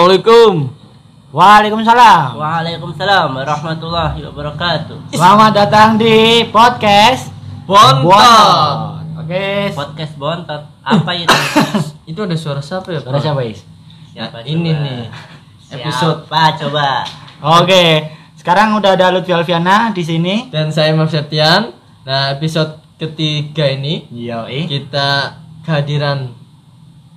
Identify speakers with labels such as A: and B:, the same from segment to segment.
A: Assalamualaikum.
B: Waalaikumsalam.
C: Waalaikumsalam warahmatullahi wabarakatuh.
B: Selamat datang di podcast
A: Bontot.
B: Bontot. Oke.
C: Podcast bontot. Apa itu?
A: Itu ada suara siapa ya?
B: Suara siapa, Is?
C: Siapa
A: ini
C: coba?
A: nih. Episode
C: Siapa coba?
B: Oke. Sekarang udah ada Lutfi Alfiana di sini.
A: dan saya Mas Septian. Nah, episode ketiga ini
B: Iya, eh.
A: kita kehadiran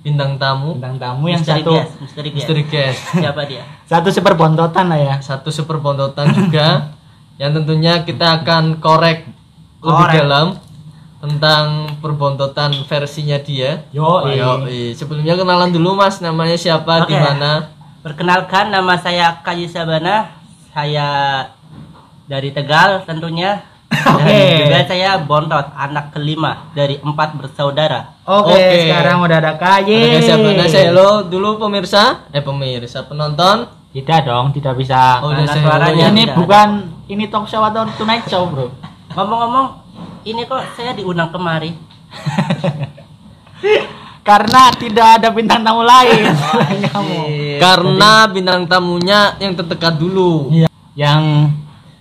A: bintang tamu
B: Bintang tamu yang
C: Misteri
B: satu
C: guest, misteri guest.
A: misteri guest.
C: Siapa dia?
B: satu super bontotan lah ya.
A: Satu super bontotan juga yang tentunya kita akan korek lebih
C: Korek.
A: dalam tentang perbontotan versinya dia.
B: Yo.
A: Yo, sebelumnya kenalan dulu Mas, namanya siapa, di
C: Oke.
A: mana?
C: Perkenalkan nama saya Kayu Sabana. Saya dari Tegal tentunya.
B: Oke.
C: juga saya bontot, anak kelima dari empat bersaudara.
B: Oke,
A: Oke.
B: sekarang udah ada KY.
A: Ada siapa? Saya lo dulu pemirsa, eh pemirsa penonton.
B: Tidak dong, tidak bisa.
A: Oh, udah
C: Anak suaranya
B: ini
C: tidak
B: bukan ini talk show atau tonight show, Bro.
C: Ngomong-ngomong, ini kok saya diundang kemari?
B: Karena tidak ada bintang tamu lain. Kamu.
A: Karena bintang tamunya yang terdekat dulu.
B: Iya. Yang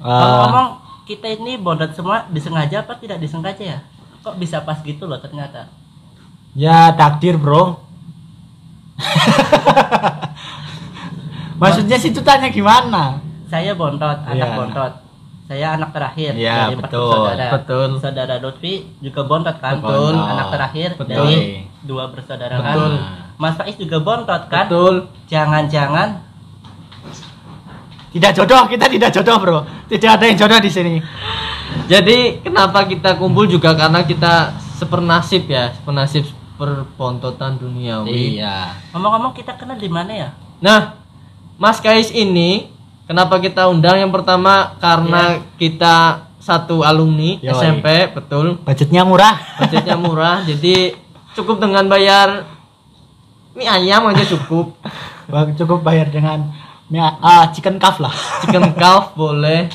C: Ngomong-ngomong, kita ini bontot semua disengaja apa tidak disengaja ya? Kok bisa pas gitu loh ternyata?
B: ya takdir, Bro. Maksudnya situ tanya gimana?
C: Saya bontot, anak
B: Iya.
C: bontot. Saya anak terakhir
B: Iya,
C: dari
B: betul,
C: bersaudara.
A: betul.
C: Saudara Lutfi juga bontot kan?
A: Betul.
C: Anak terakhir
A: Betul.
C: dari dua bersaudara kan?
A: Betul.
C: Mas Faiz juga bontot kan?
A: Betul.
C: Jangan-jangan
B: Tidak jodoh, kita tidak jodoh, Bro. Tidak ada yang jodoh di sini.
A: Jadi kenapa kita kumpul juga karena kita sepernasib ya, sepernasib perbontotan duniawi.
B: Iya.
C: ngomong-ngomong kita kenal di mana ya?
A: Nah, Mas Kais ini kenapa kita undang? Yang pertama karena kita satu alumni
B: Yoi.
A: SMP, betul.
B: Budgetnya murah.
A: Budgetnya murah, jadi cukup dengan bayar mie ayam aja cukup.
B: Cukup bayar dengan mie- ah, chicken calf lah.
A: Chicken calf boleh.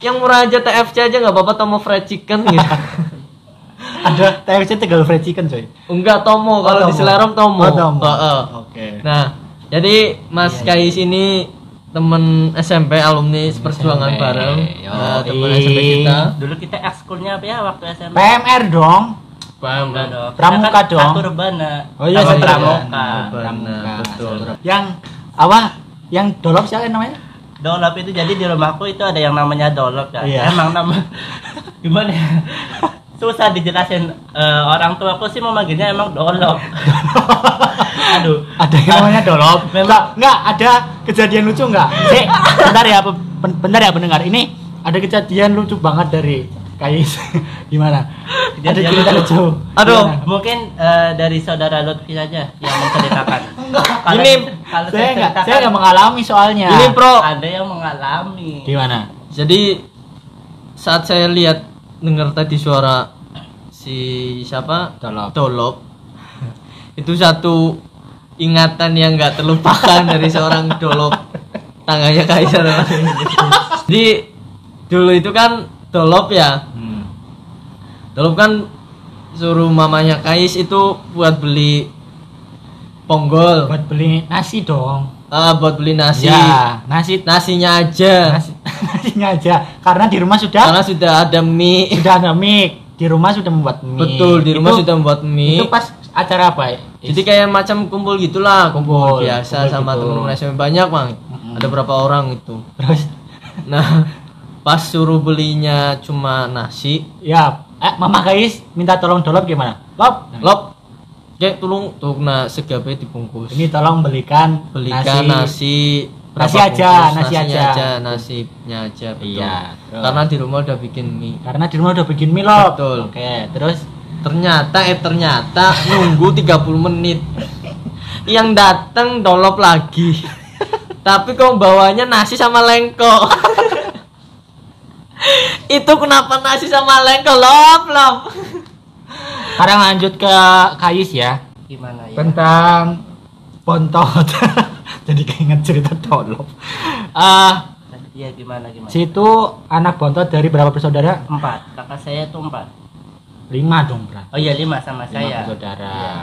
A: Yang murah aja TFC aja nggak apa-apa Tomo fried chicken gitu.
B: ada TFC Tegal fried chicken, coy.
A: Enggak Tomo, kalau di
B: Tomo.
A: Selarong Tomo.
B: Oh, Tomo.
A: Heeh.
B: Oke.
A: Nah, jadi Mas Kais ini temen SMP alumni perjuangan bareng.
B: Yoi.
A: Nah, temen SMP kita.
C: Dulu kita ekskulnya apa ya waktu SMP?
B: PMR dong.
A: Paham kan?
C: dong.
B: Pramuka
C: kan
B: dong. Oh iya, satu
C: pramuka.
A: Rebana. betul.
B: Yang apa? Yang dolop siapa namanya?
C: Dolop itu jadi di rumahku itu ada yang namanya dolop ya.
B: Iya.
C: Emang nama gimana ya? Susah dijelasin Eh, orang tua aku sih memanggilnya emang dolop. Aduh.
B: Ada yang namanya dolop. Enggak, enggak ada kejadian lucu enggak? Eh, bentar ya, bentar ya pendengar. Ini ada kejadian lucu banget dari Kais. Gimana? Ada
C: Kejadian
B: cerita
C: lucu.
A: Aduh.
B: Gimana?
C: Mungkin eh, dari saudara Lutfi saja yang menceritakan. Kalau-
A: Ini-
C: kalau
B: Saya enggak,
C: ceritakan,
B: saya enggak mengalami soalnya.
A: Ini Pro.
C: ada yang mengalami.
B: Gimana?
A: Jadi saat saya lihat dengar tadi suara si siapa?
B: Dolop.
A: Dolop. Itu satu ingatan yang nggak terlupakan dari seorang dolop tangannya kaisar. Jadi dulu itu kan dolop ya.
B: Hmm.
A: Dolop kan suruh mamanya Kais itu buat beli ponggol.
B: Buat beli nasi dong.
A: Ah, buat beli nasi.
B: Ya, nasi
A: Nasinya aja.
B: nasi nasinya aja. Karena di rumah sudah
A: Karena sudah ada mie.
B: sudah ada mie. Di rumah sudah membuat mie.
A: Betul, di rumah
B: Itu-
A: sudah membuat mie.
B: Itu pas acara apa?
A: Jadi kayak macam kumpul gitulah, kumpul,
B: Kumpul,
A: biasa
B: kumpul
A: sama
B: gitu.
A: teman-teman SMP banyak, Bang.
B: Mm-mm.
A: Ada berapa orang itu.
B: terus
A: Nah, pas suruh belinya cuma nasi,
B: ya eh, Mama Kais minta tolong dolop gimana? Lop,
A: lop. Kayak tulung tuh nah segape dibungkus.
B: ini tolong belikan
A: belikan nasi
B: Nasi
A: berapa
B: aja, nasi
A: nasinya
B: aja.
A: nasinya aja betul.
B: Iya.
A: Karena di rumah udah bikin mie.
B: karena di rumah udah bikin mie lop.
A: Betul.
B: Oke, terus
A: Ternyata eh ternyata nunggu 30 menit. Yang datang dolop lagi. Tapi kok bawanya nasi sama lengko. Itu kenapa nasi sama lengko lop lop.
B: sekarang lanjut ke Kais ya
C: Gimana ya?
B: tentang bontot. Jadi keinget cerita dolop. Ah,
C: Iya gimana gimana?
B: situ anak bontot dari berapa bersaudara?
C: Empat. Kakak saya tuh empat.
B: Lima dong, Bro.
C: Oh iya lima sama
B: Lima
C: saya.
B: bersaudara.
C: Iya.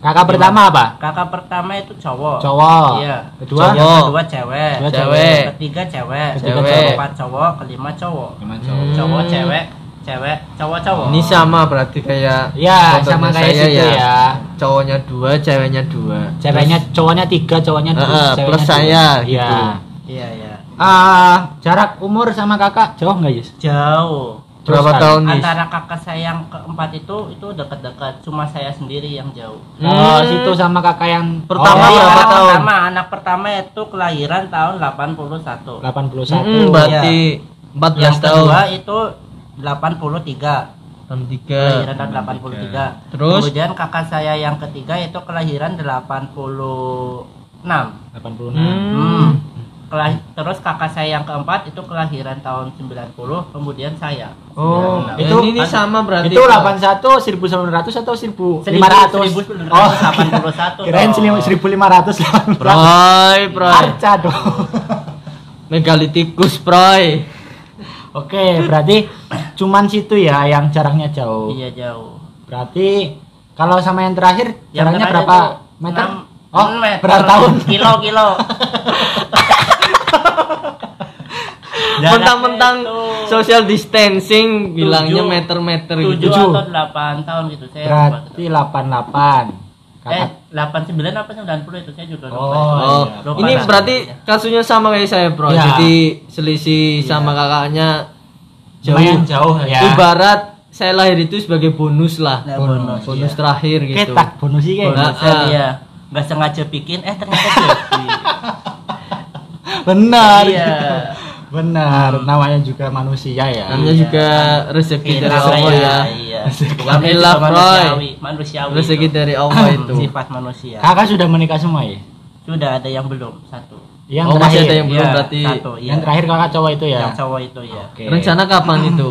B: Kakak pertama apa?
C: Kakak pertama itu cowok.
B: Cowok.
C: Iya.
B: Kedua?
C: Yang
A: Cowok.
C: kedua cewek.
B: Kedua
A: Cewek.
C: Ketiga cewek.
B: Ketiga
A: cewek.
C: Keempat cowok, kelima cowok.
B: Gimana
A: Hmm.
C: Cowok, cewek, cewek, cowok, cowok.
A: Ini sama berarti kayak
B: Ya, sama kayak
A: saya
B: situ ya.
A: Cowoknya dua, ceweknya dua.
B: Ceweknya cowoknya tiga, cowoknya dua,
A: eh,
B: ceweknya
A: plus
B: dua.
A: saya,
B: Iya.
A: gitu.
C: Iya, iya.
B: Ah, jarak umur sama kakak jauh nggak Yus?
C: Jauh.
A: Berapa
B: Terus
A: tahun nih?
C: Antara kakak saya yang keempat itu itu dekat-dekat, cuma saya sendiri yang jauh.
B: Oh,
A: Hmm.
B: situ sama kakak yang
A: Pertama
B: oh,
A: berapa
C: anak
A: tahun?
C: Pertama, anak pertama itu kelahiran tahun 81.
B: 81.
A: Mm, berarti 14
C: Yang
A: tahun.
C: kedua itu 83.
A: Tahun tiga.
C: Kelahiran tahun 83.
A: Terus?
C: Kemudian kakak saya yang ketiga itu kelahiran 86.
B: 86.
A: Hmm.
C: Kelah- terus kakak saya yang keempat itu kelahiran tahun 90, kemudian saya.
A: Oh,
C: 96.
B: Itu-
A: ini, ini sama berarti.
B: Itu
A: Pak.
B: 81 1900 atau 1500?
C: 1981.
B: Oh,
C: 1981
B: kirain
C: dong.
B: 1500.
A: Proy, proy.
B: Arca dong.
A: Megalitikus, proy.
B: Oke, berarti cuman situ ya yang jaraknya jauh.
C: Iya jauh.
B: Berarti kalau sama yang terakhir
C: Yang
B: jaraknya
C: terakhir
B: berapa meter?
C: enam-
B: oh,
C: enam meter.
B: berapa tahun?
C: Kilo kilo.
A: Mentang-mentang social distancing bilangnya meter-meter
C: tujuh
A: gitu.
B: Tujuh.
C: atau delapan tahun gitu saya lupa.
B: Berarti 88.
C: Eh,
B: Kakak
C: 89 apa 90 itu saya juga lupa.
B: Oh,
A: Oh,
B: iya.
C: Lupa
A: ini
C: dah.
A: berarti kasusnya sama kayak saya, Bro.
B: Iya.
A: Jadi selisih sama kakaknya jauh.
B: lumayan jauh ya.
A: Ibarat saya lahir itu sebagai bonus lah.
C: Nah,
B: bonus,
C: iya.
A: bonus terakhir gitu.
B: Ketak bonus sih kayak.
A: Bonus.
C: Bonusnya
A: Ah.
C: dia nggak sengaja bikin eh ternyata jadi.
B: Benar.
C: Iya.
B: Benar, namanya juga manusia ya.
A: Namanya
C: Iya.
A: juga rezeki
C: Iya,
A: dari Allah ya.
C: Iya.
A: Alhamdulillah,
C: manusiawi, manusiawi.
A: Rezeki
C: itu.
A: dari Allah itu.
C: Sifat manusia.
B: Kakak sudah menikah semua ya?
C: Sudah ada yang belum satu.
B: Yang
A: oh,
B: terakhir.
A: masih ada yang belum
C: Iya,
A: berarti.
C: satu, iya.
B: Yang terakhir kakak cowok itu ya.
C: Yang cowok itu ya.
B: Oke.
A: Rencana kapan itu?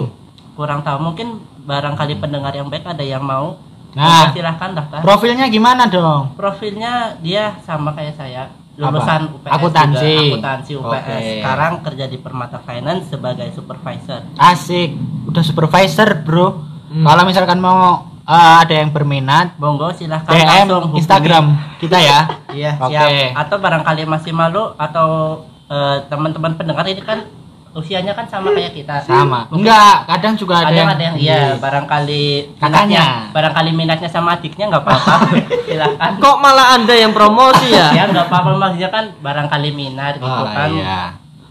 C: Kurang tahu mungkin barangkali pendengar yang baik ada yang mau.
B: Nah.
C: Silahkan daftar.
B: Profilnya gimana dong?
C: Profilnya dia sama kayak saya. Lulusan
B: Apa?
C: UPS
B: Akuntansi.
C: juga, akuntansi UPS.
B: Oke.
C: Sekarang kerja di Permata Finance sebagai supervisor.
B: Asik, udah supervisor bro.
A: Hmm.
B: Kalau misalkan mau eh, ada yang berminat,
C: Monggo silahkan
B: DM
C: langsung.
B: Instagram kita ya.
C: Iya,
B: Oke.
C: siap. Atau barangkali masih malu atau eh, teman-teman pendengar ini kan usianya kan sama kayak kita.
B: Sama.
C: Mungkin
B: Enggak, kadang juga ada
C: kadang
B: yang,
C: ada yang iya barangkali
B: Kakaknya.
C: minatnya barangkali minatnya sama adiknya nggak apa-apa silakan
A: Kok malah Anda yang promosi ya?
C: ya nggak apa-apa maksudnya kan barangkali minat gitu
B: Oh,
C: kan
B: iya.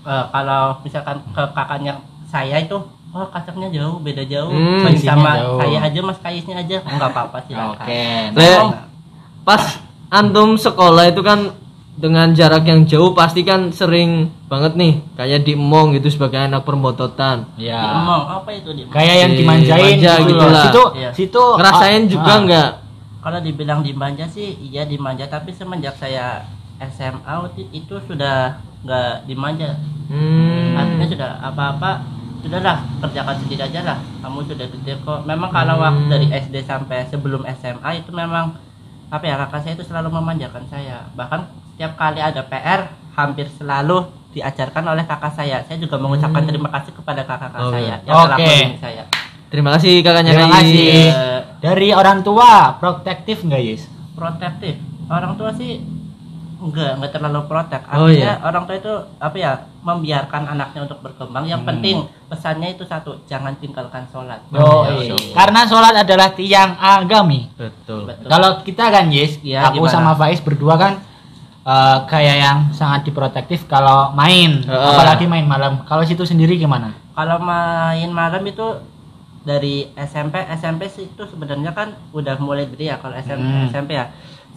C: Eh, kalau misalkan ke kakaknya saya itu oh kacangnya jauh beda jauh
A: Hmm,
C: sama
B: jauh.
C: saya aja mas kaisnya aja nggak apa-apa silakan
B: Oke.
A: Le-
C: Om,
A: Pas antum sekolah itu kan dengan jarak yang jauh pasti kan sering banget nih kayak di emong gitu sebagai anak permototan.
B: Ya.
C: diemong apa itu di
B: Kayak yang
A: Di
B: dimanjain
A: manja
B: gitu
A: gitu lah.
B: Situ
C: Iya.
B: situ
A: Ngerasain
B: ah,
A: juga
B: ah.
A: enggak?
C: kalau dibilang dimanja sih iya dimanja tapi semenjak saya SMA itu sudah nggak dimanja
A: Hmm.
C: artinya sudah apa-apa sudahlah kerjakan sendiri aja lah kamu sudah gede kok memang kalau
A: Hmm.
C: waktu dari SD sampai sebelum SMA itu memang apa ya kakak saya itu selalu memanjakan saya bahkan setiap kali ada PR hampir selalu diajarkan oleh kakak saya saya juga mengucapkan
A: Hmm.
C: terima kasih kepada kakak-kakak
A: Oh,
C: saya
A: iya.
C: yang telah
B: Oke.
C: membimbing saya
A: Terima kasih kakaknya
B: Terima kasih.
C: Eh,
B: Dari orang tua protektif enggak, Yus?
C: protektif orang tua sih enggak enggak terlalu protek
A: Oh,
C: artinya
A: iya.
C: orang tua itu apa ya membiarkan anaknya untuk berkembang yang
B: Hmm.
C: penting pesannya itu satu jangan tinggalkan sholat
B: Oh,
A: iya.
B: iya. Karena sholat adalah tiang agami.
A: Betul.
C: Betul.
B: Kalau kita kan, Yes,
C: Iya,
B: aku
C: gimana?
B: sama Faiz berdua kan eh, kayak yang sangat diprotektif kalau main,
A: Heeh.
B: apalagi main malam. Kalau situ sendiri gimana?
C: kalau main malam itu dari SMP SMP itu sebenarnya kan udah mulai gede ya kalau SMP
B: Hmm.
C: SMP ya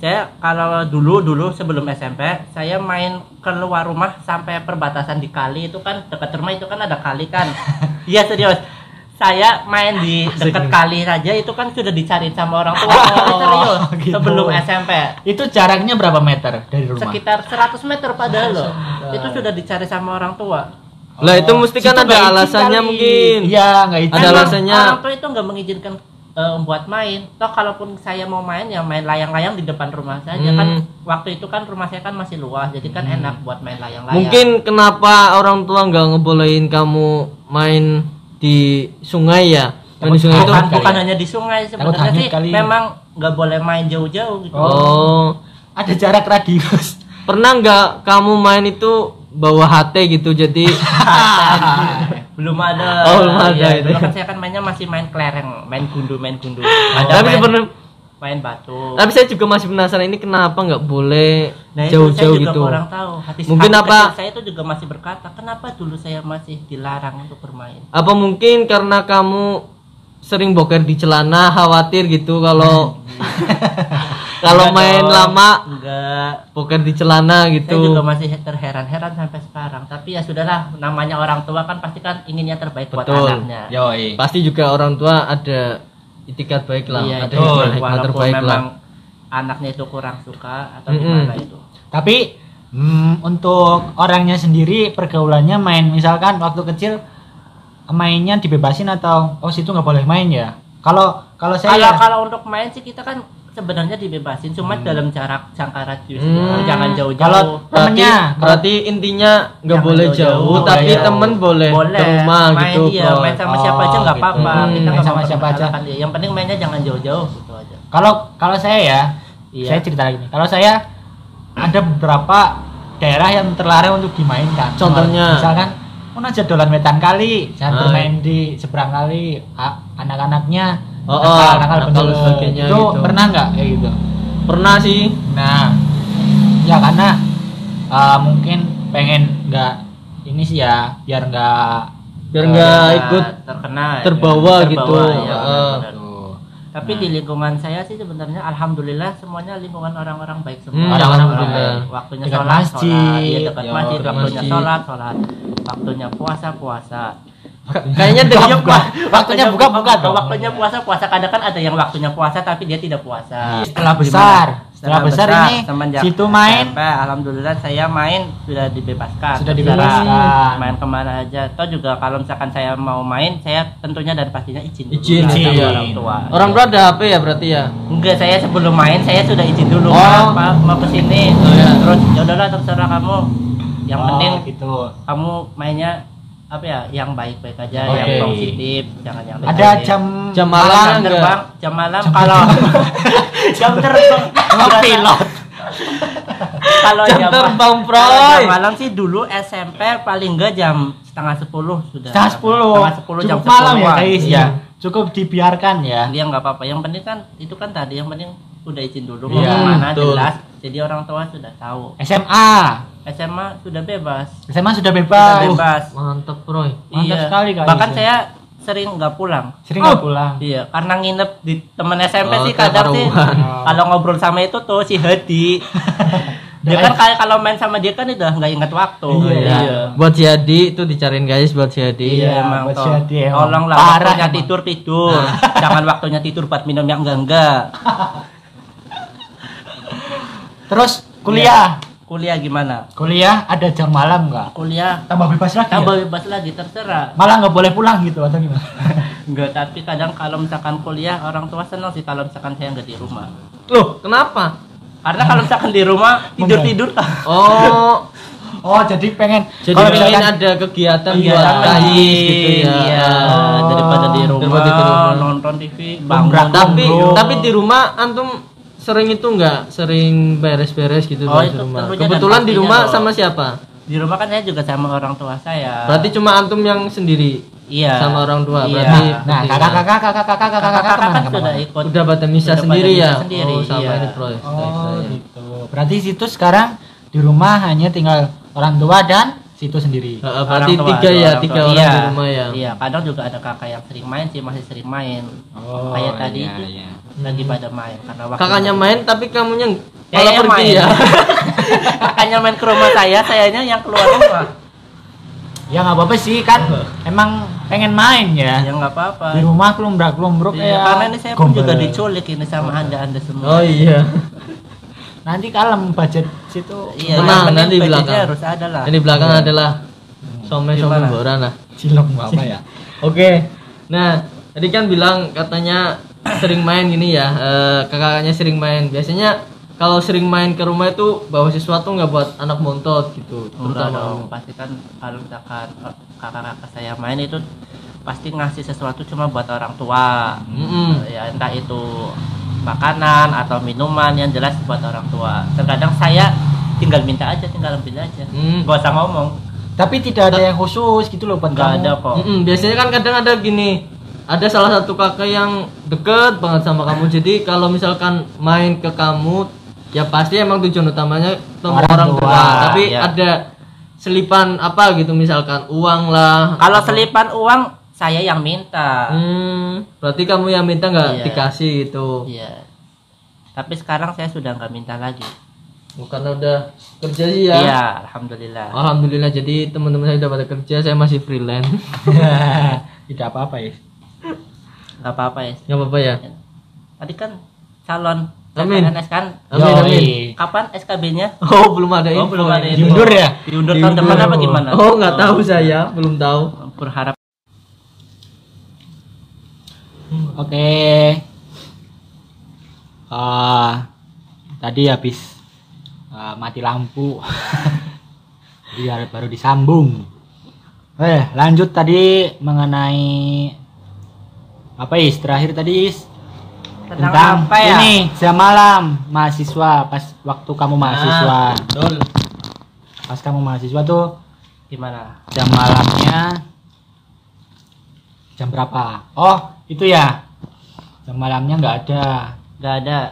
C: saya kalau dulu dulu sebelum SMP saya main keluar rumah sampai perbatasan di kali itu kan dekat rumah itu kan ada kali kan iya serius saya main di dekat kali saja itu kan sudah dicariin sama orang tua
B: Oh,
C: serius
B: gitu.
C: sebelum SMP
B: Itu jaraknya berapa meter dari rumah?
C: sekitar 100 meter padahal loh itu sudah dicari sama orang tua
A: Lah itu mesti kan ada alasannya
B: kali.
A: mungkin.
B: Iya, nggak.
A: Ada alasannya.
C: orang tua itu nggak mengizinkan eh, buat main toh kalaupun saya mau main ya main layang-layang di depan rumah saja
A: Hmm.
C: kan waktu itu kan rumah saya kan masih luas jadi kan enak buat main layang-layang
A: Mungkin kenapa orang tua nggak ngebolehin kamu main di sungai ya? Main di sungai itu
C: bukan,
B: ya?
C: hanya di sungai sebenarnya sih
B: kali.
C: memang nggak boleh main jauh-jauh gitu
A: Oh.
B: Ada jarak radius.
A: Pernah nggak kamu main itu bawa HT gitu jadi
C: belum ada
A: Oh, belum ada
C: Iya,
A: itu.
C: kan saya kan mainnya masih main kelereng main gundu main gundu
A: tapi
C: ada main,
A: sebenarnya
C: main batu
A: tapi saya juga masih penasaran ini kenapa nggak boleh
C: Nah
A: jauh-jauh gitu.
C: kurang tahu. Hati,
A: Mungkin
C: hati
A: apa-
C: Saya itu juga masih berkata, kenapa dulu saya masih dilarang untuk bermain?
A: Apa mungkin karena kamu sering boker di celana khawatir gitu kalau kalau main
C: dong.
A: lama
C: Enggak.
A: boker di celana
C: Saya
A: gitu.
C: juga masih terheran-heran sampai sekarang. Tapi ya sudahlah, namanya orang tua kan pasti kan inginnya terbaik buat
A: Betul.
C: anaknya.
B: Yoi.
A: Pasti juga orang tua ada itikat baik lah,
C: Iya,
A: ada hikmah, terbaik
C: memang
A: lah.
C: anaknya itu kurang suka atau
A: Mm-mm.
C: gimana itu.
B: Tapi hmm, untuk orangnya sendiri pergaulannya main misalkan waktu kecil mainnya dibebasin atau oh situ nggak boleh main ya. Kalau kalau saya
C: Kalau
B: ya,
C: kalau untuk main sih kita kan sebenarnya dibebasin, cuma dalam jarak jangka radius,
A: Hmm.
C: jangan jauh-jauh.
B: Kalau
A: Berarti,
B: temennya
A: berarti intinya nggak boleh
C: jauh-jauh,
A: jauh, tapi
B: boleh.
A: temen boleh,
C: boleh
A: ke rumah
C: main
A: gitu,
C: iya,
A: bro.
C: main sama siapa aja
B: Oh,
C: nggak
B: gitu.
C: apa-apa
A: Hmm,
C: kita
B: main sama siapa aja.
C: dia. yang penting mainnya jangan jauh-jauh gitu aja
B: kalau kalau saya ya,
C: Iya.
B: saya cerita lagi nih. Kalau saya ada beberapa daerah yang terlarang untuk dimainkan.
A: Contohnya?
B: misalkan mau aja dolan wetan kali, jangan
A: Ah.
B: bermain di seberang kali. Anak-anaknya
A: Oh,
B: nakal,
A: oh,
B: nakal
A: nakal sebagainya
B: Itu
A: gitu.
B: pernah nggak kayak gitu?
A: Pernah sih.
B: Nah, ya karena uh, mungkin pengen nggak ini sih ya, biar nggak
A: Biar
B: uh,
A: nggak
C: Biar
A: ikut
C: terkena ya.
A: terbawa gitu.
C: iya, benar-benar.
B: tuh.
C: tapi di lingkungan saya sih sebenarnya alhamdulillah semuanya lingkungan orang-orang baik
A: Hmm,
C: semua
A: alhamdulillah.
C: baik. waktunya
B: Dekat
C: sholat
B: masjid.
C: sholat iya dekat
A: Ya,
C: masjid waktunya
A: masjid.
C: sholat sholat waktunya puasa puasa
A: Kayaknya dari
B: Buka, buka. Waktunya buka, buka dong.
C: waktunya puasa puasa kadang kan ada yang waktunya puasa tapi dia tidak puasa
B: Setelah
C: Gimana?
B: besar, setelah besar ini
C: semenjak
B: situ main
C: SMP, alhamdulillah saya main sudah dibebaskan
B: Sudah dibebaskan.
C: main ke mana aja atau juga kalau misalkan saya mau main saya tentunya dan pastinya izin dulu
A: Izin,
B: izin.
C: orang tua
A: orang tua ada HP ya berarti ya.
C: enggak saya sebelum main saya sudah izin dulu
A: Oh.
C: Pak, Pak, mau ke sini
A: Oh, ya.
C: terus ya udahlah terserah kamu yang
B: Oh,
C: penting
B: gitu.
C: kamu mainnya apa ya yang baik-baik aja
A: Oke.
C: yang positif jangan yang
B: Ada jam
A: Jam malam
C: jam
A: enggak?
C: terbang jam malam kalau jam terbang
B: pilot.
C: kalau
A: Jam
C: jam,
A: terbang, Proy.
C: jam malam sih dulu SMP paling enggak jam setengah sepuluh sudah
B: Setengah sepuluh.
C: setengah sepuluh jam
B: Cukup malam ya guys
C: Iya.
B: ya. Cukup dibiarkan ya.
C: dia nggak apa-apa yang penting kan itu kan tadi yang penting udah izin dulu
B: Iya,
C: mau ke mana
A: betul.
C: jelas jadi orang tua sudah tahu
B: SMA.
C: SMA sudah bebas
B: SMA sudah
C: sudah
B: bebas.
C: bebas
A: Mantap, Bro.
B: Mantap sekali, Kak
C: bahkan
B: Yusuf.
C: saya sering nggak pulang
B: Sering nggak pulang.
C: iya karena nginep di temen SMP
A: Oh,
C: sih kadang sih
A: kekaruan.
C: kalau ngobrol sama itu tuh si Hadi dia kan kayak kalau main sama dia kan udah nggak ingat waktu
B: Iya.
A: Buat si Adi itu dicariin guys buat si Adi.
B: Iya,
C: Iya, emang
B: buat
C: toh.
B: si Hadi.
C: Tolonglah
B: Parah
C: waktunya
B: emang.
C: tidur tidur. Jangan waktunya tidur buat minum yang enggak enggak.
B: Terus kuliah.
C: Kuliah gimana?
B: Kuliah ada jam malam nggak?
C: Kuliah
B: Tambah bebas lagi.
C: tambah
B: ya?
C: bebas lagi terserah.
B: Malah nggak boleh pulang gitu atau gimana?
C: Enggak, tapi kadang kalau misalkan kuliah orang tua senang sih kalau misalkan saya enggak di rumah.
A: Loh, kenapa?
C: Karena kalau misalkan di rumah tidur tidur
A: Oh,
B: Oh, jadi pengen
A: jadi
B: kalau
A: pengen
B: misalkan-
A: ada kegiatan
C: Iya,
A: buat kais
C: dingin,
A: gitu ya.
C: Iya,
A: Oh,
C: daripada di rumah,
A: daripada di rumah.
C: nonton TV,
B: Bangkrak.
C: bangun.
A: Tapi
B: Bro.
A: tapi di rumah antum sering itu enggak sering beres-beres gitu
C: Oh,
A: di
C: itu
A: rumah. Kebetulan di rumah
C: dong.
A: sama siapa?
C: Di rumah kan saya juga sama orang tua saya.
A: Berarti cuma antum yang sendiri
C: iya.
A: sama orang tua.
C: Iya.
A: Berarti
B: Nah, kakak-kakak, kakak-kakak, kakak-kakak
C: kakak-kakak kan sudah ikut.
A: udah pada misa
C: Udah pada
A: sendiri ya.
C: sendiri,
A: oh, sama
C: iya.
A: ini bro.
B: Oh, gitu. Berarti situ sekarang di rumah hanya tinggal orang tua dan situ sendiri.
A: Heeh, berarti
C: Orang tua,
A: tiga ya,
C: orang
A: tiga
C: tua.
A: orang
C: Iya.
A: di rumah ya.
C: Iya, kadang juga ada kakak yang sering main sih, masih sering main.
B: Oh,
C: Kayak tadi
B: iya,
C: itu
B: iya.
C: lagi pada main karena waktu
A: Kakaknya main tapi kamunya
C: Ya,
A: malah
C: ya,
A: pergi
C: main.
A: ya.
C: kakaknya main ke rumah saya, sayanya yang keluar rumah.
B: Ya nggak apa-apa sih kan. Emang pengen main ya.
C: ya nggak apa-apa.
B: Di rumah kelumbrak-kelumbruk
C: Iya,
B: ya.
C: karena ini saya pun juga diculik ini sama anda anda semua.
A: Oh iya.
B: Nanti kalem budget situ.
C: Iya,
A: Tenang,
C: yang penting
A: nanti di belakang.
C: harus ada lah.
A: Ini belakang adalah some-some
C: Gimana?
A: boran lah.
B: Cilok apa ya?
A: Oke. Nah, tadi kan bilang katanya sering main gini ya. eh, kakaknya sering main. Biasanya kalau sering main ke rumah itu bawa sesuatu nggak buat anak montot gitu terutama
C: dong, pasti kan kalau misalkan kakak-kakak saya main itu pasti ngasih sesuatu cuma buat orang tua.
A: Mm-mm.
C: Ya entah itu makanan atau minuman yang jelas buat orang tua. Terkadang saya tinggal minta aja, tinggal ambil aja.
A: Hmm.
C: Gak usah ngomong.
B: Tapi tidak ada yang khusus gitu loh kamu.
C: ada kok.
A: Mm-mm, biasanya kan kadang ada gini ada salah satu kakak yang deket banget sama kamu jadi kalau misalkan main ke kamu ya pasti emang tujuan utamanya ketemu
B: Orang
A: orang, tua.
B: tua,
A: tapi
C: ya.
A: ada selipan apa gitu misalkan uang lah
C: Kalau selipan uang saya yang minta.
A: hmm, berarti kamu yang minta nggak
C: Iya.
A: dikasih gitu
C: Iya. Tapi sekarang saya sudah nggak minta lagi.
A: bukan udah kerja sih ya
C: Iya, alhamdulillah.
A: Alhamdulillah jadi teman-teman saya udah pada kerja saya masih freelance
B: tidak apa-apa ya.
C: Nggak apa-apa ya.
A: nggak apa-apa ya
C: Tadi kan calon
A: Amin.
C: CPNS kan.
A: Amin,
B: Yoi.
A: amin.
C: Kapan SKB-nya?
A: oh belum ada
C: Oh,
A: info
C: belum ada
A: ini.
C: info.
B: Diundur ya?
C: Diundur tahun depan apa gimana?
A: oh nggak tahu saya belum tahu
C: Berharap
B: Oke. Ah, tadi habis ah, mati lampu. Har- baru disambung. Eh, lanjut tadi mengenai apa is terakhir tadi is
C: tentang apa ya?
B: ini jam malam mahasiswa pas waktu kamu mahasiswa
A: Ah, betul
B: pas kamu mahasiswa tuh
C: Gimana?
B: jam malamnya jam berapa oh itu ya jam malamnya nggak ada
C: Gak ada.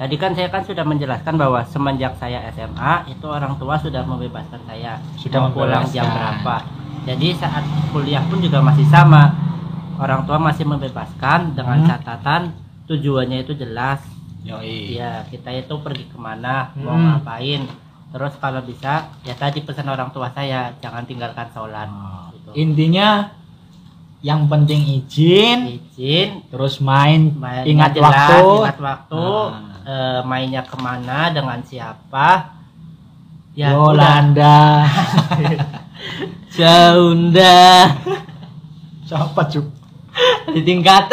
C: Tadi kan saya kan sudah menjelaskan bahwa semenjak saya SMA itu orang tua sudah membebaskan saya
B: Sudah
C: mau pulang jam berapa. Jadi saat kuliah pun juga masih sama. Orang tua masih membebaskan dengan
B: Hmm.
C: catatan tujuannya itu jelas.
B: yoi
C: Iya, kita itu pergi ke mana, mau
A: Hmm.
C: ngapain. Terus kalau bisa, ya tadi pesan orang tua saya, jangan tinggalkan sholat.
B: Oh,
C: Gitu.
B: intinya yang penting izin
C: Izin,
B: terus main,
C: main
B: ingat
C: jelas,
B: waktu
C: ingat waktu,
B: Ah.
C: eh, mainnya ke mana, dengan siapa. Ya.
B: Yolanda
A: Jaunda
B: siapa cuk
A: di tingkat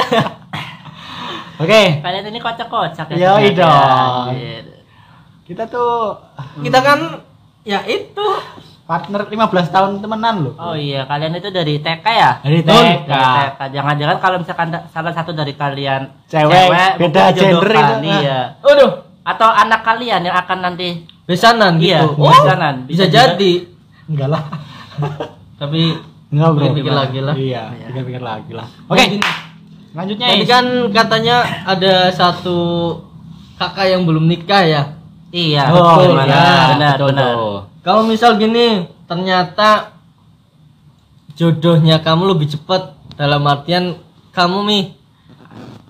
B: oke
C: Kalian ini kocak-kocak ya.
B: Yoi
C: ternyata.
B: dong.
C: Anjir.
B: kita tuh
A: kita kan ya itu
B: partner 15 tahun temenan loh
C: Oh iya, kalian itu dari TK ya?
B: dari. TK
C: Dari TK. Jangan-jangan kalau misalkan salah satu dari kalian
B: Cewek, beda
C: mungkin jodoh
B: gender itu.
C: kali ya.
A: Waduh,
C: Atau anak kalian yang akan nanti
A: besanan
C: Iya,
A: gitu. Oh,
C: besanan.
A: bisa,
C: Bisa
A: jadi.
B: enggak lah
A: Tapi
B: enggak bro
A: Pikir-pikir lagi lah.
B: iya
C: Iya.
B: pikir-pikir lagi lah oke lanjutnya
A: tadi kan katanya ada satu kakak yang belum nikah ya.
C: Iya,
B: oh
C: betul,
B: iya,
C: benar, benar,
B: betul
C: benar.
A: Kalau misal gini, ternyata jodohnya kamu lebih cepat dalam artian kamu nih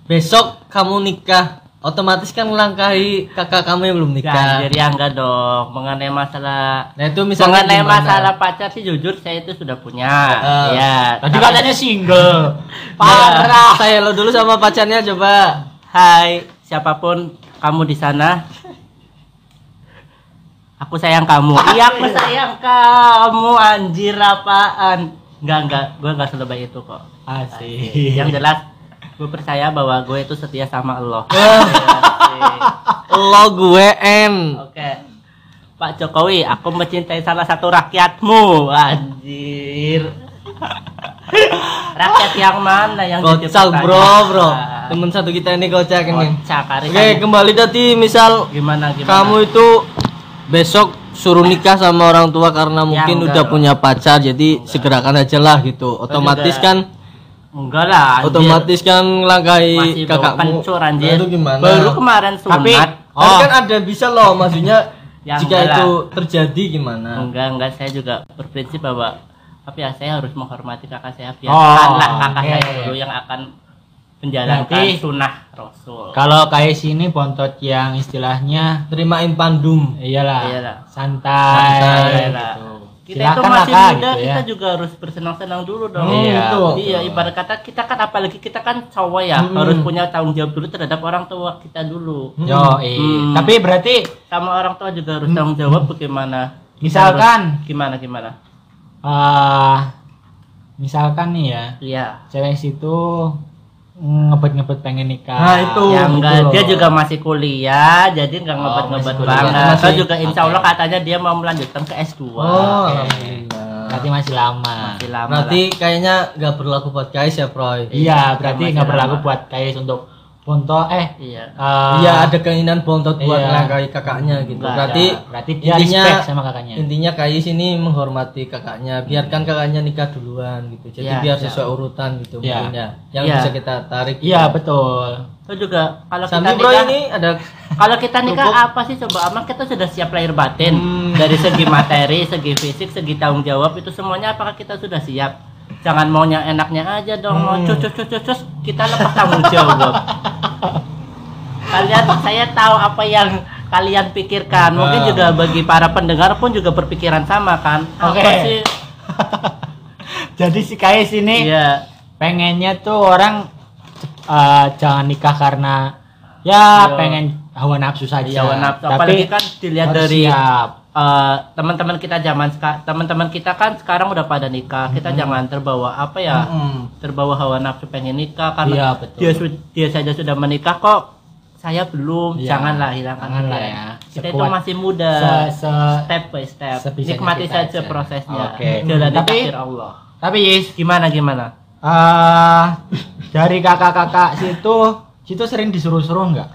A: besok kamu nikah otomatis kan melangkahi kakak kamu yang belum nikah.
C: Ganjir ya enggak dong. Mengenai masalah
A: Nah itu misalnya
C: mengenai
A: gimana?
C: masalah pacar sih jujur saya itu sudah punya.
A: Ah.
C: ya.
B: tadi
C: tapi-
B: katanya single
A: Parah. Saya lo dulu sama pacarnya coba.
C: Hai, siapa pun kamu di sana. Aku sayang kamu. Iya, aku sayang kamu. Anjir apaan? Enggak, enggak. Gue enggak selebay itu kok.
B: asik
C: Yang jelas gue percaya bahwa gue itu setia sama Allah.
A: Lo gue N.
C: Oke. Pak Jokowi, aku mencintai salah satu rakyatmu. Anjir. Rakyat yang mana yang jadi
A: Kocak bro bro. Temen satu kita ini kocak ini.
C: Kocak hari
A: Oke kembali tadi misal
C: Gimana gimana?
A: kamu itu besok suruh nikah sama orang tua karena mungkin
C: enggak
A: udah punya pacar jadi segerakan aja lah gitu. Otomatis kan
C: enggak lah. anjir.
A: otomatis kan
C: bau
A: kakakmu.
C: kencur,
A: Nah,
C: anjir.
A: itu gimana?
C: Baru kemarin sunat.
B: Tapi-
A: Tapi
B: Oh.
A: kan ada bisa loh maksudnya
C: Ya,
A: jika
C: enggak
A: itu terjadi gimana?
C: enggak enggak saya juga berprinsip bahwa tapi ya saya harus menghormati kakak saya
B: Oh,
C: biarkanlah kakak
B: oke.
C: saya dulu yang akan menjalankan
B: Berarti-
C: sunnah rasul
B: kalau kayak sini bontot yang istilahnya
A: Terimain pandum.
B: iyalah
C: Iyalah.
B: santai,
C: Santai
B: gitu.
C: lah. kita
B: Silakan
C: itu masih
B: Kak,
C: muda
B: gitu ya.
C: kita juga harus bersenang-senang dulu dong
A: Hmm,
B: Iya,
A: betul.
C: iya ibarat kata kita kan apalagi kita kan cowok ya
A: Hmm.
C: harus punya tanggung jawab dulu terhadap orang tua kita dulu
B: Yo,
C: Hmm.
B: tapi berarti
C: sama orang tua juga harus tanggung jawab bagaimana Kita
B: Misalkan-
C: harus- gimana gimana
B: eh misalkan nih ya
C: iya
B: cewek situ ngebet-ngebet pengen nikah.
A: Nah, itu.
C: ya enggak
A: loh.
C: dia juga masih kuliah jadi enggak
B: Oh,
C: ngebet-ngebet banget
A: Masih-
C: juga insya Allah katanya dia mau melanjutkan ke S2
A: Oh, alhamdulillah.
B: Berarti masih lama.
C: masih lama
A: Berarti kayaknya nggak berlaku buat guys ya, Proy.
B: Iya, berarti
C: masih
B: nggak berlaku buat guys untuk Ponto eh
C: iya
B: eh,
A: Iya, ada keinginan bontot buat
B: Iya.
A: melangkahi kakaknya gitu.
C: Nggak
A: berarti
B: ya, berarti dia
A: intinya
B: respect sama kakaknya.
A: intinya Kais ini menghormati kakaknya. Biarkan kakaknya nikah duluan gitu. Jadi
C: Iya,
A: biar
C: iya.
A: sesuai urutan gitu mungkin ya. Yang
C: Iya.
A: bisa kita tarik.
B: Iya, betul.
C: itu juga kalau kita
A: Sambil
C: nikah
A: ini ada
C: kalau kita nikah
A: Cukup.
C: apa sih coba emang kita sudah siap lahir batin
A: Hmm.
C: dari segi materi segi fisik segi tanggung jawab itu semuanya apakah kita sudah siap jangan maunya enaknya aja dong mau
A: Hmm.
C: cus cus cus cus, kita lepas tanggung jawab kalian saya tahu apa yang kalian pikirkan mungkin
B: Ah.
C: juga bagi para pendengar pun juga berpikiran sama kan
B: Oke.
C: sih
B: Jadi si Kais ini
C: iya
B: pengennya tuh orang eh, jangan nikah karena ya
C: Iya.
B: pengen hawa nafsu saja.
C: iya nafsu
B: Tapi
C: apalagi kan dilihat dari
B: siap.
C: Eh, teman-teman kita zaman sekarang teman-teman kita kan sekarang udah pada nikah kita jangan terbawa apa ya
A: Mm-mm.
C: terbawa hawa nafsu pengen nikah karena
B: Iya, betul.
C: dia dia saja sudah menikah kok saya belum
B: Iya.
C: janganlah hilangkan
B: Janganlah ya.
C: kita itu masih muda
B: se- se-
C: step by step nikmati saja
B: aja.
C: prosesnya
B: Oke.
C: jalan
B: Tapi-
C: Allah
B: Tapi Yis,
C: gimana gimana
B: eh dari kakak-kakak situ situ sering disuruh-suruh nggak?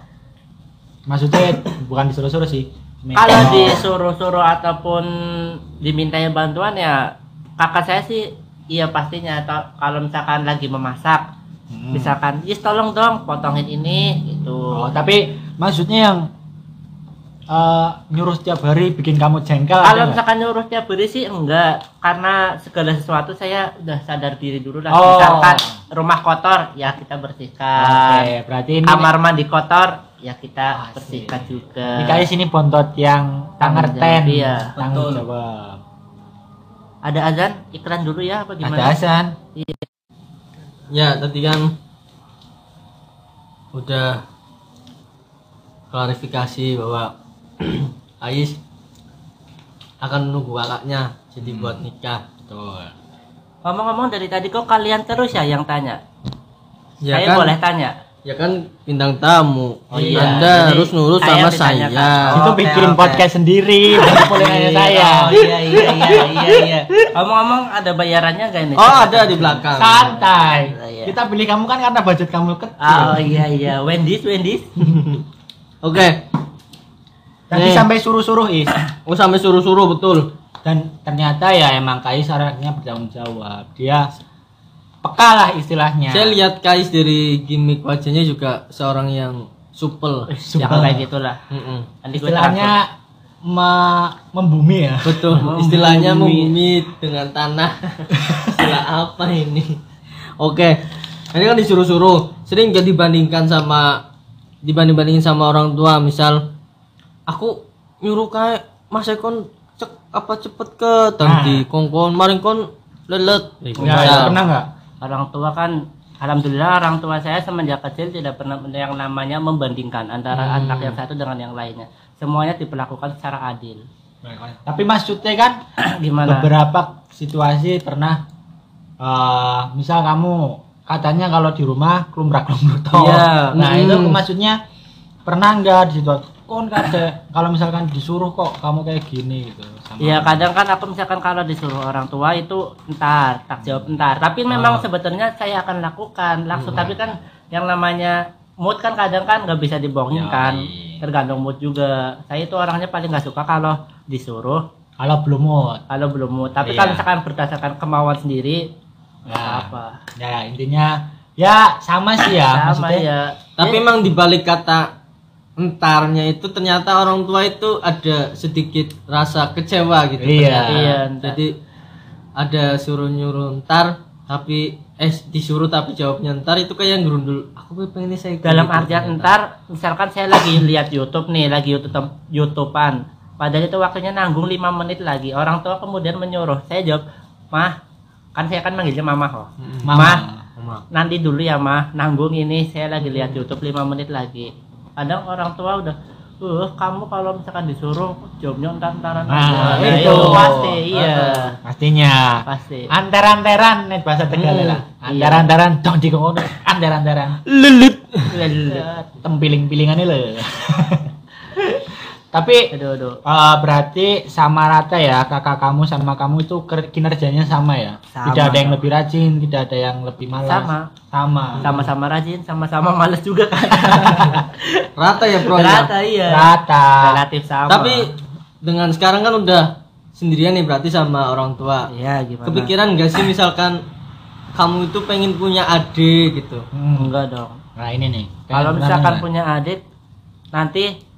B: Maksudnya bukan disuruh-suruh sih.
C: Kalau disuruh-suruh ataupun dimintain bantuan ya kakak saya sih iya pastinya. Atau kalau misalkan lagi memasak
B: Hmm.
C: misalkan Yis tolong dong potongin ini gitu.
B: Oh, tapi maksudnya yang eh, nyuruh setiap hari bikin kamu jengkel
C: kalau misalkan nyuruh tiap beri sih enggak. Karena segala sesuatu saya udah sadar diri dulu lah.
B: Oh.
C: misalkan rumah kotor ya kita bersihkan.
B: Oke, berarti ini
C: kamar mandi kotor ya kita
B: Asik.
C: bersihkan juga
B: ini kayak sini bontot yang tangerten.
C: iya.
B: Tanggung
A: Betul.
B: jawab.
C: ada azan iklan dulu ya apa
B: Ada
C: gimana
B: Hasan.
A: Ya, tadi kan udah klarifikasi bahwa Ais akan menunggu kakaknya jadi
B: Hmm.
A: buat nikah.
B: Betul.
C: ngomong-ngomong dari tadi kok kalian terus ya yang tanya
A: Ya
C: saya
A: kan,
C: boleh tanya
A: ya kan bintang tamu.
C: Oh iya,
A: Anda
C: jadi
A: harus nurut
C: saya
A: sama saya.
C: Oh,
B: itu bikin
C: oke.
B: podcast sendiri, boleh nanya saya.
C: oh iya iya iya iya iya ngomong-ngomong ada bayarannya gak ini
A: Oh, ada di belakang.
B: Santai.
C: Oh, iya.
B: Kita pilih kamu kan karena budget kamu kecil.
C: oh iya iya Wendy's Wendy's
A: Oke.
B: Tadi
A: Nih.
B: sampai suruh-suruh is.
A: Oh, sampai suruh-suruh betul.
B: Dan ternyata ya emang Kais anaknya bertanggung jawab. Dia peka lah istilahnya.
A: Saya lihat Kais dari gimmick wajahnya juga seorang yang supel.
C: ya kayak gitulah nanti gue
B: istilahnya me- membumi ya.
A: Betul,
C: Membumi.
A: istilahnya membumi dengan tanah. Istilah apa ini? Oke, ini kan disuruh-suruh. Sering gak dibandingkan sama dibanding-bandingin sama orang tua. Misal, aku nyuruh kayak Mas Ekon cek apa cepet ke tadi kongkon, maring kon lelet.
B: Ya, ya, pernah nggak?
C: Orang tua kan alhamdulillah orang tua saya semenjak kecil tidak pernah yang namanya membandingkan antara
B: Hmm.
C: anak yang satu dengan yang lainnya semuanya diperlakukan secara adil
B: Tapi maksudnya kan
C: gimana
B: beberapa situasi pernah eh misal kamu katanya kalau di rumah klumbruk toh.
C: Iya.
B: Nah,
A: Mm.
B: itu maksudnya pernah nggak di situ kon kade kalau misalkan disuruh kok kamu kayak gini gitu sama
C: Iya kadang kan aku misalkan kalau disuruh orang tua itu entar tak jawab entar. Tapi memang
B: Oh.
C: sebetulnya saya akan lakukan langsung.
B: Hmm.
C: tapi kan yang namanya mood kan kadang kan nggak bisa dibohongin kan.
B: Yoi.
C: tergantung mood juga. Saya itu orangnya paling nggak suka kalau disuruh.
B: Kalau belum mood.
C: Kalau belum mood. Tapi
B: Iya.
C: kalau misalkan berdasarkan kemauan sendiri nggak
B: Ya.
C: apa
B: ya intinya ya sama sih ya
C: sama
B: maksudnya.
C: ya.
A: Tapi
C: Ya,
A: emang dibalik kata entarnya itu ternyata orang tua itu ada sedikit rasa kecewa gitu.
B: Iya.
A: ternyata.
C: Iya, entar.
A: Jadi ada suruh nyuruh entar tapi eh disuruh tapi jawabnya entar itu kayak gerundul. Aku pengen saya
C: dalam
A: gitu
C: artian
A: ternyata.
C: entar misalkan saya lagi lihat YouTube nih lagi YouTube YouTubean padahal itu waktunya nanggung 5 menit lagi orang tua kemudian menyuruh saya jawab mah kan saya kan manggilnya mama kok.
B: Mama.
C: Mah.
A: Mama.
C: nanti dulu ya mah nanggung ini saya lagi lihat YouTube 5 menit lagi kadang orang tua udah uh kamu kalau misalkan disuruh jawabnya entar-entaran
B: Nah,
C: aja."
B: itu.
C: pasti iya.
B: Pastinya.
C: Pasti.
B: Antar-antaran nih bahasa Tegal
C: Hmm,
B: lah. antar-antaran dong di kono antar-antaran.
A: Lelut.
B: tempiling-pilingannya loh tapi
C: aduh aduh.
B: eh, berarti sama rata ya kakak kamu sama kamu itu kinerjanya sama ya?
C: Sama.
B: tidak ada yang lebih rajin tidak ada yang lebih malas?
C: Sama.
B: Sama.
C: Sama-sama rajin sama-sama males juga kan?
A: Rata ya bro ya.
C: rata iya.
B: Rata.
C: Relatif sama.
A: Tapi dengan sekarang kan udah sendirian nih berarti sama orang tua.
C: ya gimana?
A: Kepikiran gak sih misalkan kamu itu pengen punya adik gitu?
B: Hmm,
C: enggak dong.
B: Nah ini nih.
C: Kalau misalkan punya adik nanti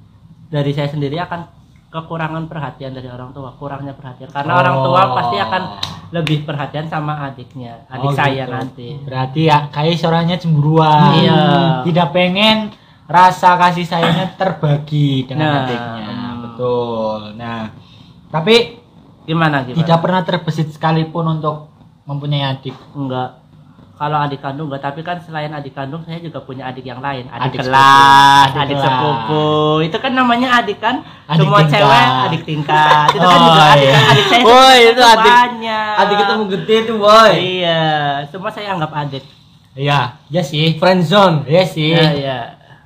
C: dari saya sendiri akan kekurangan perhatian dari orang tua kurangnya perhatian karena
B: Oh.
C: orang tua pasti akan lebih perhatian sama adiknya adik
B: Oh,
C: saya
B: gitu.
C: nanti
B: berarti ya kayak suaranya cemburuan
C: Iya.
B: tidak pengen rasa kasih sayangnya terbagi dengan
C: Nah,
B: adiknya
C: hmm.
B: betul nah tapi
C: gimana gimana
B: tidak pernah terbesit sekalipun untuk mempunyai adik
C: enggak kalau adik kandung enggak tapi kan selain adik kandung saya juga punya adik yang lain. Adik,
B: Adik
C: kelas
B: sepupu.
C: adik, sepupu. Itu kan namanya adik kan?
B: Adik
C: semua
B: tingkat.
C: cewek adik tingkat. Itu kan
B: Oh,
C: juga adik
B: iya.
C: kan? Adik saya
A: itu adik-
C: banyak.
A: Adik ketemu gede tuh boy.
C: iya. Semua saya anggap adik.
B: Iya iya sih.
A: Friendzone.
B: iya sih.
C: Iya iya.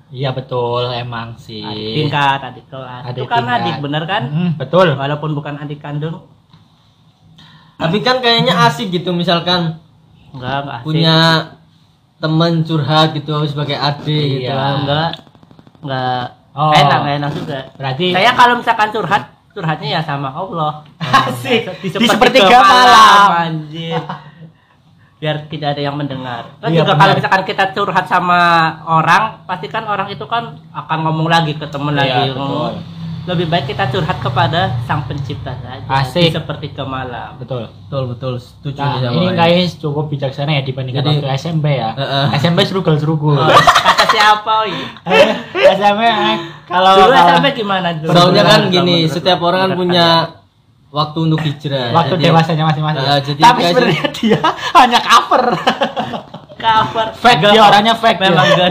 B: Iya betul. Emang sih.
C: Adik tingkat adik kelas.
B: Adik
C: itu kan
B: tingkat.
C: adik bener kan?
B: Mm, betul.
C: Walaupun bukan adik kandung.
A: Tapi kan kayaknya asik gitu misalkan
C: enggak enggak asik.
A: punya temen curhat gitu sebagai adik gitu.
B: Iya.
A: kan.
C: enggak enggak
B: Oh.
C: enak enak juga
B: berarti
C: saya kalau misalkan curhat curhatnya ya sama Allah
B: Asik.
C: di
B: Di sepertiga malam.
C: malam anjir biar tidak ada yang mendengar kan
B: Iya,
C: juga
B: benar.
C: kalau misalkan kita curhat sama orang pasti kan orang itu kan akan ngomong lagi ke temen
B: Iya,
C: lagi
B: betul.
C: Lebih baik kita curhat kepada sang pencipta saja
B: Asik.
C: di sepertiga malam
B: betul
A: Betul betul setuju
B: Nah, ini kayaknya cukup bijaksana ya dibandingkan
A: Jadi-
B: waktu SMP ya.
A: Heeh.
B: SMP serugul-serugul.
C: Oh, kata siapa oi?
B: SMP eh, kalau
C: dulu
B: kalau-
C: SMP gimana dulu
A: Soalnya kan gini, setiap orang kan punya waktu untuk hijrah.
B: waktu
A: Jadi-
B: dewasanya masing-masing.
A: Ah, jadi
B: Tapi
A: guys-
B: sebenarnya dia hanya cover.
C: Cover
B: Fake dia orangnya fake
C: memang enggak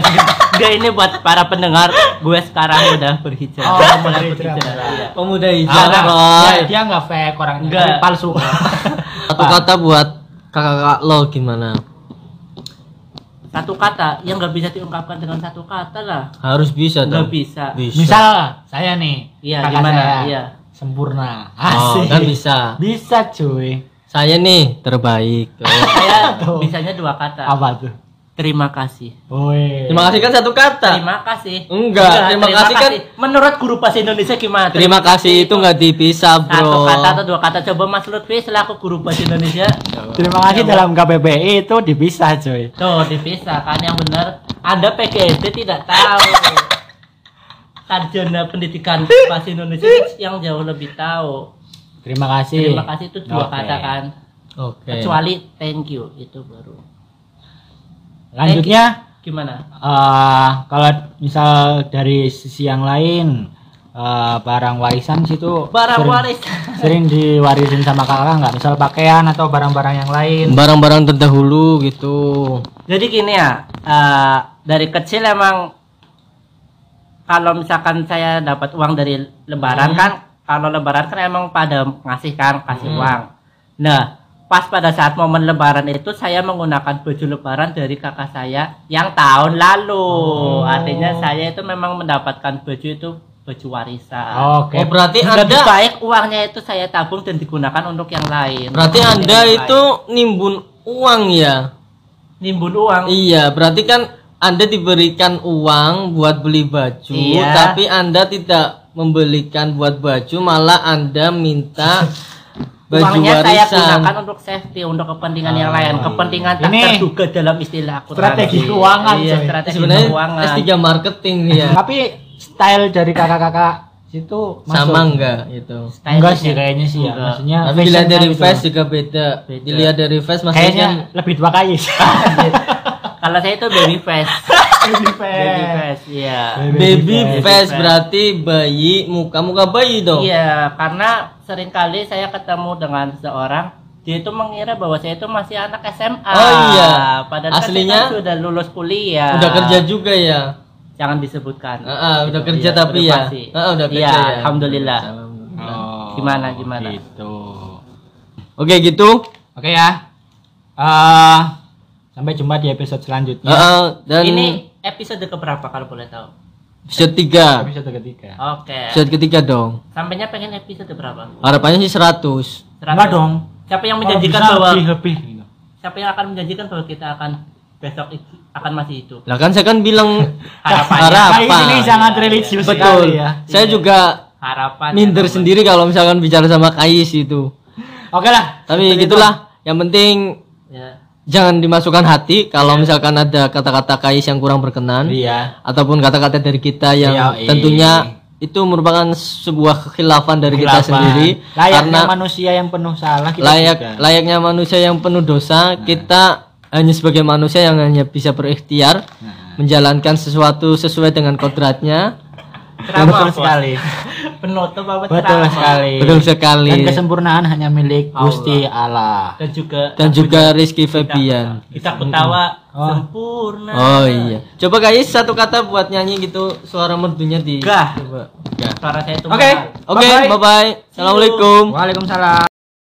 C: enggak ini buat para pendengar gue sekarang udah berhijrah
B: Oh,
C: mulai
B: berhijrah.
C: berhijrah iya.
A: Pemuda
B: Ah,
A: hijrah,
B: nah,
A: Boy.
B: dia, dia nggak fake orangnya,
C: Nggak.
B: tapi palsu.
A: Satu kata buat kakak-kakak lo gimana?
C: satu kata yang nggak bisa diungkapkan dengan satu kata lah
A: Harus bisa
C: nggak
A: dong.
C: bisa
A: Bisa.
B: Misal saya nih,
C: Iya,
B: kakak
C: gimana?
B: saya,
C: Iya.
B: sempurna.
A: Oh,
B: Asik.
A: kan bisa.
B: Bisa cuy.
A: Saya nih terbaik. Tuh.
C: saya
B: Tuh.
C: bisanya dua kata
B: Apa tuh?
C: terima kasih
B: Woi.
A: Terima kasih kan satu kata.
C: terima kasih
A: Enggak, terima kasih kan-
C: menurut guru bahasa Indonesia gimana
A: Terima kasih itu nggak dipisah,
C: satu
A: Bro.
C: kata atau dua kata coba Mas Lutfi selaku guru bahasa Indonesia
B: Terima kasih dalam KBBI itu dipisah cuy.
C: Tuh dipisah kan yang benar. Anda PGSD tidak tahu. Sarjana pendidikan bahasa Indonesia yang jauh lebih tahu.
B: Terima kasih.
C: Terima kasih itu dua
B: Oke.
C: kata kan.
A: Oke.
C: Kecuali thank you itu baru.
B: Lanjutnya
C: Gimana?
B: eh kalau misal dari sisi yang lain eh, barang warisan situ
C: Barang
B: sering,
C: waris.
B: sering diwarisin sama kakak nggak? Misal pakaian atau barang-barang yang lain.
A: Barang-barang terdahulu gitu.
C: Jadi gini ya, eh, dari kecil emang kalau misalkan saya dapat uang dari lebaran
B: Hmm.
C: kan, kalau lebaran kan emang pada ngasih kan, kasih
B: Hmm.
C: uang. Nah, pas pada saat momen lebaran itu saya menggunakan baju lebaran dari kakak saya yang tahun lalu.
B: Oh.
C: Artinya saya itu memang mendapatkan baju itu baju warisan.
B: Oke.
A: Oh, berarti
C: Lebih
A: Anda
C: baik uangnya itu saya tabung dan digunakan untuk yang lain.
A: berarti Anda itu
C: lain.
A: nimbun uang ya?
C: nimbun uang.
A: Iya, berarti kan Anda diberikan uang buat beli baju,
C: Iya.
A: tapi Anda tidak membelikan buat baju, malah Anda minta baju
C: Uangnya saya
A: warisan.
C: gunakan untuk safety, untuk kepentingan yang
B: Oh,
C: lain,
B: iya.
C: kepentingan tak
B: Ini
C: terduga dalam istilah aku
B: strategi
C: tadi.
B: keuangan,
C: Iya,
B: coy.
C: strategi
A: Sebenarnya
C: keuangan.
A: S3 marketing ya.
B: Tapi style dari kakak-kakak situ masuk.
A: Sama enggak itu?
C: Stylenya.
B: Enggak sih kayaknya sih ya.
C: Enggak.
B: Maksudnya
A: Tapi dilihat dari
B: gitu.
A: face juga beda.
C: Beda.
A: Dilihat dari face maksudnya
B: kayaknya
A: kan
B: lebih dua kali.
C: Kalau saya itu baby face. Baby face, iya.
A: baby
B: face.
A: face berarti bayi muka muka bayi dong.
C: Iya, karena sering kali saya ketemu dengan seorang dia itu mengira bahwa saya itu masih anak SMA.
A: Oh iya.
C: Padahal kan
A: Aslinya
C: saya kan sudah lulus kuliah.
A: Udah kerja juga ya.
C: jangan disebutkan.
A: Ah, ah, udah
C: Gitu,
A: kerja
C: iya,
A: tapi ya.
C: privasi.
A: Ah, udah kerja
C: Iya,
A: ya.
C: alhamdulillah.
B: Oh,
C: Gimana, gimana?
B: Gitu.
A: Oke gitu.
B: Oke ya. Eh sampai jumpa di episode selanjutnya.
A: Ah, dan
C: Ini episode keberapa kalau boleh tahu?
A: episode 3.
B: Episode ketiga.
C: Oke.
A: Episode ketiga dong.
C: Sampainya pengen episode berapa?
A: Harapannya sih 100.
B: Enggak dong.
C: Siapa yang menjanjikan bahwa
B: lebih lebih gitu.
C: siapa yang akan menjanjikan bahwa kita akan besok itu akan masih hidup?
A: Lah kan saya kan bilang
C: Harapannya.
A: Harapan.
B: Kais ini sangat religius
A: Betul.
B: sekali ya.
A: Saya
C: Iya.
A: juga
C: Harapan.
A: minder sendiri kalau misalkan bicara sama Kais itu.
B: Oke lah.
A: Tapi gitulah. Yang penting. Jangan dimasukkan hati kalau misalkan ada kata-kata Kais yang kurang berkenan.
B: Iya.
A: ataupun kata-kata dari kita yang
B: Iya, iya.
A: tentunya itu merupakan sebuah kekhilafan dari kita
B: Khilafan.
A: sendiri
B: Layaknya
A: karena
B: manusia yang penuh salah kita
A: layak
B: juga. Nah.
A: layaknya manusia yang penuh dosa kita hanya sebagai manusia yang hanya bisa berikhtiar
B: Nah.
A: menjalankan sesuatu sesuai dengan kodratnya
B: sekali.
C: Penutup apa
B: Betul
C: ceramah?
B: sekali.
A: betul sekali
B: Dan kesempurnaan hanya milik Gusti Allah.
C: Dan juga
A: dan juga Rizky Febian
C: kita ketawa
B: Oh.
C: sempurna.
A: oh iya coba guys satu kata buat nyanyi gitu suara merdunya di
C: Gah.
A: coba Gah.
C: Suara saya itu
B: Oke.
A: oke
B: Bye-bye.
A: bye bye assalamualaikum
B: Waalaikumsalam.